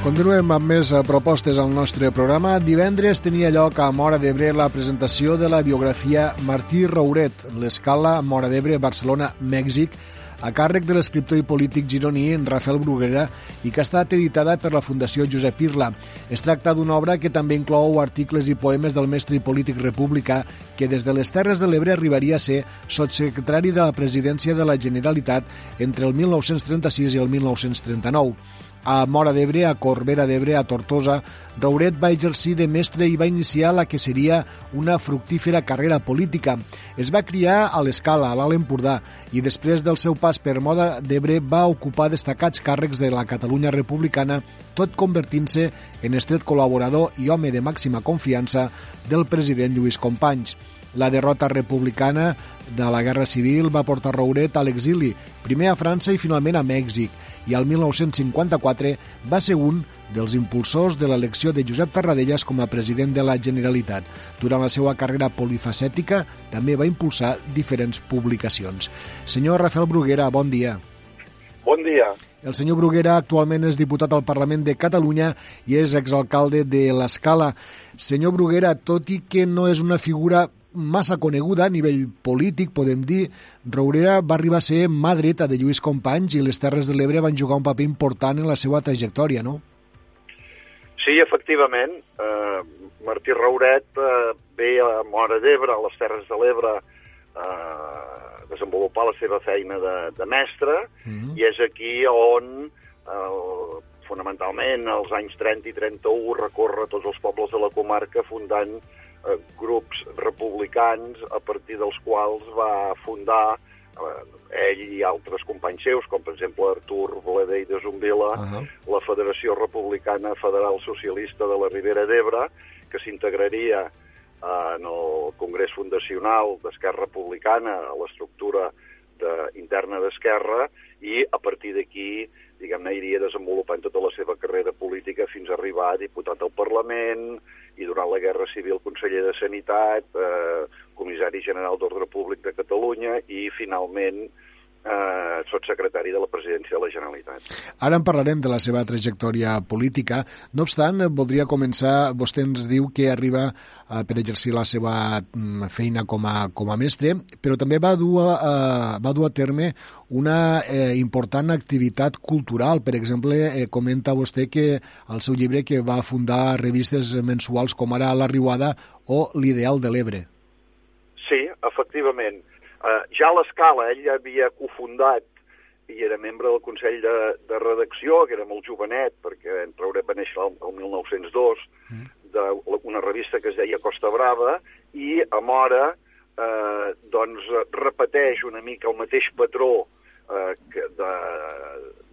Continuem amb més eh, propostes al nostre programa. Divendres tenia lloc a Mora d'Ebre la presentació de la biografia Martí Rouret, l'escala Mora d'Ebre, Barcelona, Mèxic, a càrrec de l'escriptor i polític gironí Rafael Bruguera i que ha estat editada per la Fundació Josep Irla. Es tracta d'una obra que també inclou articles i poemes del mestre i polític republicà que des de les Terres de l'Ebre arribaria a ser sotssecretari de la presidència de la Generalitat entre el 1936 i el 1939. A Mora d'Ebre, a Corbera d'Ebre, a Tortosa, Rouret va exercir de mestre i va iniciar la que seria una fructífera carrera política. Es va criar a l'Escala, a l'Alt Empordà, i després del seu pas per Moda d'Ebre va ocupar destacats càrrecs de la Catalunya republicana, tot convertint-se en estret col·laborador i home de màxima confiança del president Lluís Companys. La derrota republicana de la Guerra Civil va portar Rouret a l'exili, primer a França i finalment a Mèxic, i al 1954 va ser un dels impulsors de l'elecció de Josep Tarradellas com a president de la Generalitat. Durant la seva carrera polifacètica també va impulsar diferents publicacions. Senyor Rafael Bruguera, bon dia. Bon dia. El senyor Bruguera actualment és diputat al Parlament de Catalunya i és exalcalde de l'Escala. Senyor Bruguera, tot i que no és una figura massa coneguda a nivell polític, podem dir, Rourera va arribar a ser mà dreta de Lluís Companys i les Terres de l'Ebre van jugar un paper important en la seva trajectòria, no? Sí, efectivament. Eh, Martí Rauret eh, ve a Mora d'Ebre, a les Terres de l'Ebre, eh, desenvolupar la seva feina de, de mestre, mm -hmm. i és aquí on, eh, fonamentalment, als anys 30 i 31, recorre tots els pobles de la comarca fundant eh, grups republicans a partir dels quals va fundar eh, ell i altres companys seus, com per exemple Artur Boledell de Zumbila, uh -huh. la Federació Republicana Federal Socialista de la Ribera d'Ebre, que s'integraria eh, en el Congrés Fundacional d'Esquerra Republicana, a l'estructura de, interna d'Esquerra, i a partir d'aquí diguem-ne, iria desenvolupant tota la seva carrera política fins a arribar a diputat al Parlament, i durant la Guerra Civil conseller de Sanitat, eh, comissari general d'Ordre Públic de Catalunya i finalment eh, secretari de la presidència de la Generalitat. Ara en parlarem de la seva trajectòria política. No obstant, voldria començar, vostè ens diu que arriba eh, per exercir la seva mm, feina com a, com a mestre, però també va dur, a, eh, va dur a terme una eh, important activitat cultural. Per exemple, eh, comenta vostè que al seu llibre que va fundar revistes mensuals com ara La Riuada o L'Ideal de l'Ebre. Sí, efectivament Eh, ja a l'escala ell havia cofundat i era membre del Consell de, de Redacció, que era molt jovenet, perquè en Rauret va néixer el, el 1902, mm. d'una revista que es deia Costa Brava, i a Mora eh, doncs, repeteix una mica el mateix patró eh, que de,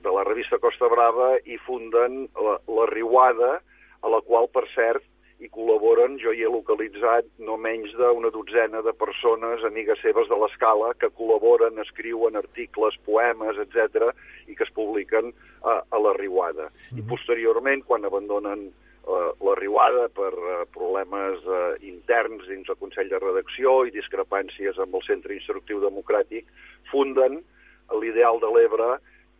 de la revista Costa Brava i funden la, la Riuada, a la qual, per cert, i col·laboren, jo hi he localitzat no menys d'una dotzena de persones, amigues seves de l'escala, que col·laboren, escriuen articles, poemes, etc i que es publiquen a, a la Riuada. Mm -hmm. I mhm. posteriorment, quan abandonen uh, la Riuada per uh, problemes uh, interns dins el Consell de Redacció i discrepàncies amb el Centre Instructiu Democràtic, funden l'Ideal de l'Ebre,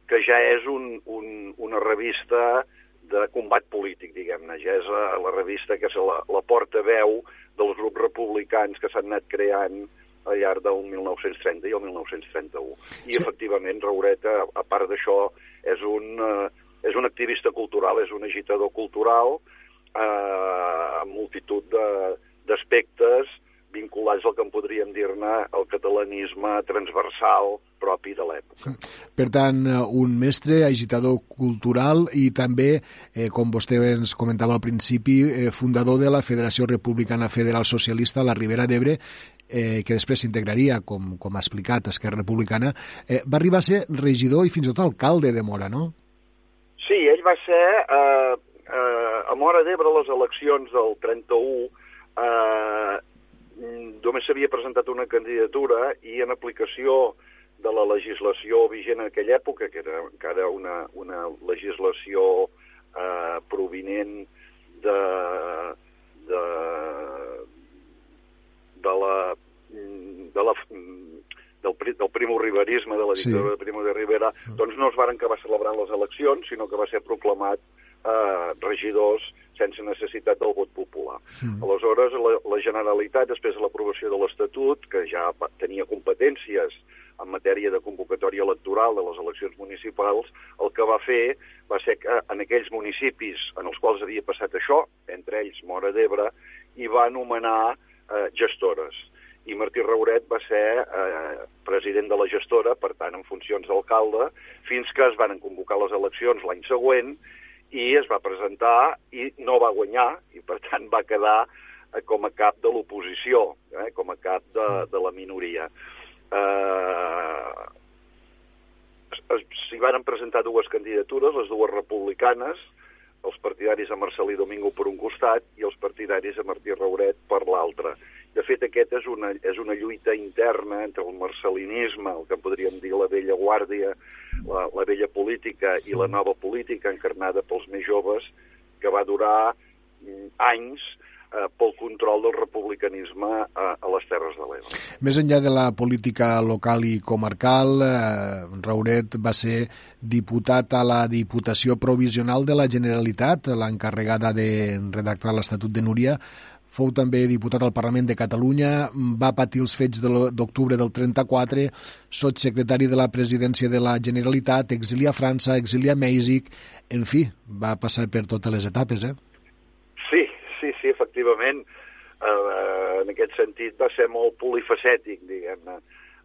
que ja és un, un, una revista de combat polític, diguem-ne. Ja és la, la revista que és la, la portaveu dels grups republicans que s'han anat creant al llarg del 1930 i el 1931. I, sí. efectivament, Raureta, a part d'això, és, un, uh, és un activista cultural, és un agitador cultural, eh, amb multitud d'aspectes vinculats al que en podríem dir-ne el catalanisme transversal propi de l'època. Per tant, eh, un mestre, agitador cultural i també, eh, com vostè ens comentava al principi, eh, fundador de la Federació Republicana Federal Socialista a la Ribera d'Ebre, eh, que després s'integraria, com, com ha explicat, Esquerra Republicana, eh, va arribar a ser regidor i fins i tot alcalde de Mora, no? Sí, ell va ser eh, eh, a Mora d'Ebre les eleccions del 31 eh, només s'havia presentat una candidatura i en aplicació de la legislació vigent en aquella època, que era encara una, una legislació eh, provinent de, de, de la, de la, del, del primo riberisme, de la dictadura sí. de Primo de Rivera, doncs no es varen acabar celebrant les eleccions, sinó que va ser proclamat eh, regidors sense necessitat del vot popular. Mm. Aleshores, la, la Generalitat, després de l'aprovació de l'Estatut, que ja tenia competències en matèria de convocatòria electoral de les eleccions municipals, el que va fer va ser que en aquells municipis en els quals havia passat això, entre ells Mora d'Ebre, hi va anomenar eh, gestores. I Martí Rauret va ser eh, president de la gestora, per tant, en funcions d'alcalde, fins que es van convocar les eleccions l'any següent i es va presentar i no va guanyar, i per tant va quedar eh, com a cap de l'oposició, eh, com a cap de, de la minoria. Eh, S'hi van presentar dues candidatures, les dues republicanes, els partidaris a Marcelí Domingo per un costat i els partidaris a Martí Rauret per l'altre. De fet, aquest és una, és una lluita interna entre el marcelinisme, el que podríem dir la vella guàrdia, la, la vella política i la nova política encarnada pels més joves, que va durar mm, anys eh, pel control del republicanisme a, a les Terres de l'Ebre. Més enllà de la política local i comarcal, eh, Rauret va ser diputat a la Diputació Provisional de la Generalitat, l'encarregada de redactar l'Estatut de Núria, fou també diputat al Parlament de Catalunya, va patir els fets d'octubre del 34, secretari de la presidència de la Generalitat, exili a França, exili a Mèxic, en fi, va passar per totes les etapes, eh? Sí, sí, sí, efectivament. Uh, en aquest sentit va ser molt polifacètic, diguem-ne.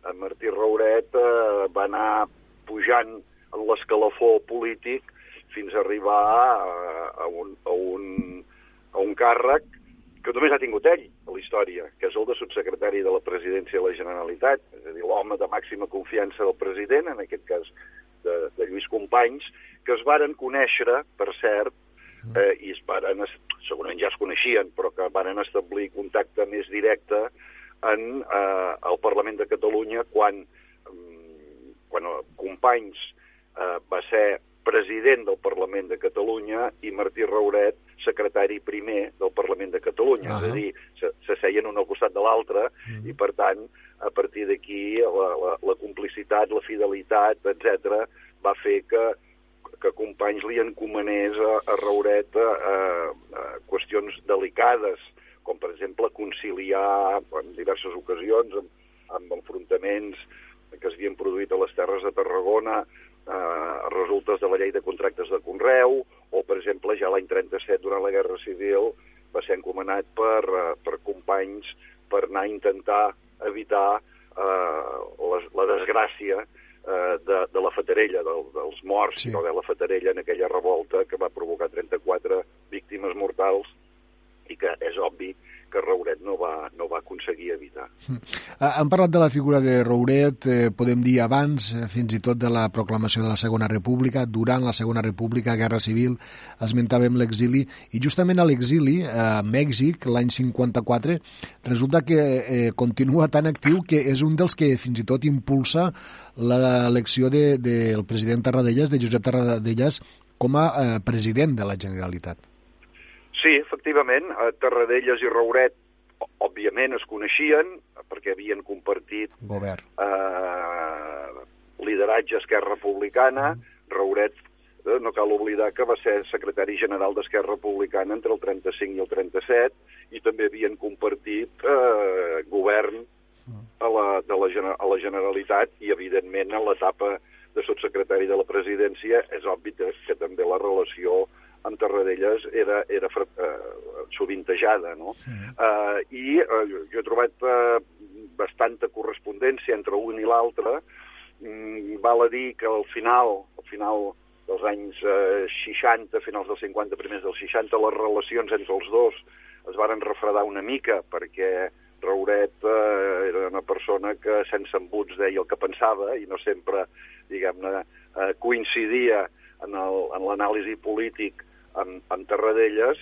En Martí Rauret uh, va anar pujant en l'escalafó polític fins a arribar a, a, un, a, un, a un càrrec que només ha tingut ell a la història, que és el de subsecretari de la presidència de la Generalitat, és a dir, l'home de màxima confiança del president, en aquest cas de, de Lluís Companys, que es varen conèixer, per cert, eh, i es varen, segurament ja es coneixien, però que varen establir contacte més directe en eh, el Parlament de Catalunya quan, mm, quan Companys eh, va ser president del Parlament de Catalunya i Martí Rauret, secretari primer del Parlament de Catalunya. Uh -huh. És a dir, se, se seien un al costat de l'altre uh -huh. i, per tant, a partir d'aquí la, la, la complicitat, la fidelitat, etc va fer que que companys li encomanés a, a Rauret a, a, a qüestions delicades, com per exemple conciliar en diverses ocasions amb, amb enfrontaments que es havien produït a les Terres de Tarragona eh, resultes de la llei de contractes de Conreu, o per exemple ja l'any 37 durant la Guerra Civil va ser encomanat per, uh, per companys per anar a intentar evitar eh, la, la desgràcia eh, de, de la Fatarella, del, dels morts, sí. no de la Fatarella en aquella revolta que va provocar 34 víctimes mortals que és obvi que Rauret no va, no va aconseguir evitar. Hem parlat de la figura de Rauret, eh, podem dir abans, eh, fins i tot de la proclamació de la Segona República, durant la Segona República, Guerra Civil, esmentàvem l'exili, i justament a l'exili, a Mèxic, l'any 54, resulta que eh, continua tan actiu que és un dels que fins i tot impulsa l'elecció del de, de president Tarradellas, de Josep Tarradellas, com a eh, president de la Generalitat. Sí, efectivament, Tarradellas i Rauret òbviament es coneixien perquè havien compartit Govern. Eh, lideratge Esquerra Republicana. Mm. Rauret, eh, no cal oblidar que va ser secretari general d'Esquerra Republicana entre el 35 i el 37 i també havien compartit eh, govern a la, de la, a la Generalitat i, evidentment, en l'etapa de sotsecretari de la presidència és obvi que, que també la relació amb Tarradellas era, era eh, sovintejada, no? Mm. Uh, I uh, jo he trobat uh, bastanta correspondència entre un i l'altre. Mm, val a dir que al final, al final dels anys eh, 60, finals dels 50, primers dels 60, les relacions entre els dos es varen refredar una mica perquè Rauret eh, era una persona que sense embuts deia el que pensava i no sempre, diguem-ne, eh, coincidia en l'anàlisi polític amb, amb Tarradellas,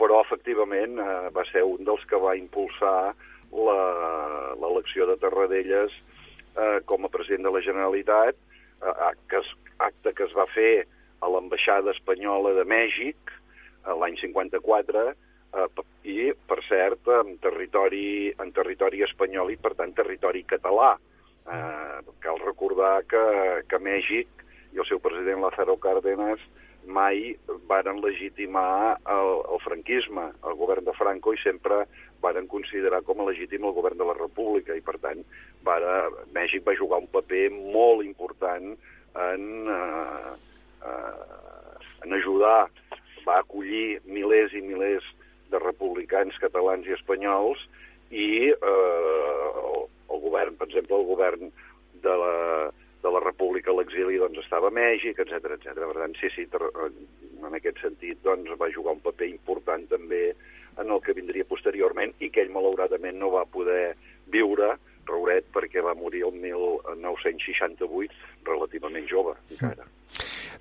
però efectivament eh, va ser un dels que va impulsar l'elecció de Tarradellas eh, com a president de la Generalitat, eh, que es, acte que es va fer a l'ambaixada espanyola de Mèxic l'any 54 eh, i, per cert, en territori, en territori espanyol i, per tant, territori català. Eh, cal recordar que, que Mèxic i el seu president Lázaro Cárdenas mai varen legitimar el, el franquisme, el govern de Franco, i sempre varen considerar com a legítim el govern de la República, i per tant vara, Mèxic va jugar un paper molt important en, eh, eh, en ajudar, va acollir milers i milers de republicans catalans i espanyols i eh, el, el govern, per exemple, el govern de la, la República a l'exili doncs, estava a Mèxic, etc etc. Per tant, sí, sí, en aquest sentit doncs, va jugar un paper important també en el que vindria posteriorment i que ell malauradament no va poder viure, Rauret, perquè va morir el 1968, relativament jove, encara.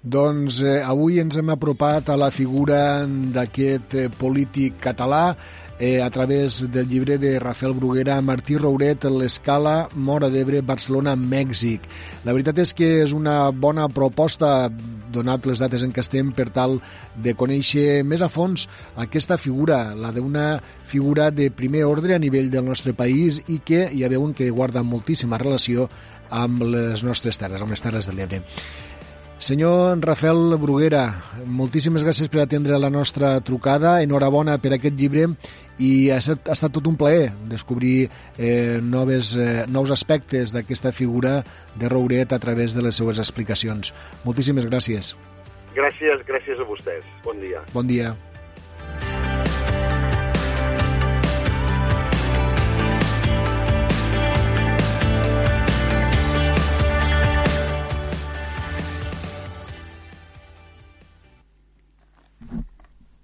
Doncs eh, avui ens hem apropat a la figura d'aquest eh, polític català eh, a través del llibre de Rafael Bruguera, Martí Rouret, l'escala Mora d'Ebre, Barcelona, Mèxic. La veritat és que és una bona proposta donat les dates en què estem, per tal de conèixer més a fons aquesta figura, la d'una figura de primer ordre a nivell del nostre país i que ja veuen que guarda moltíssima relació amb les nostres terres, amb les terres de l'Ebre. Senyor Rafael Bruguera, moltíssimes gràcies per atendre la nostra trucada. Enhorabona per aquest llibre i ha estat, ha estat tot un plaer descobrir eh, noves, eh, nous aspectes d'aquesta figura de Rouret a través de les seues explicacions. Moltíssimes gràcies. Gràcies, gràcies a vostès. Bon dia. Bon dia.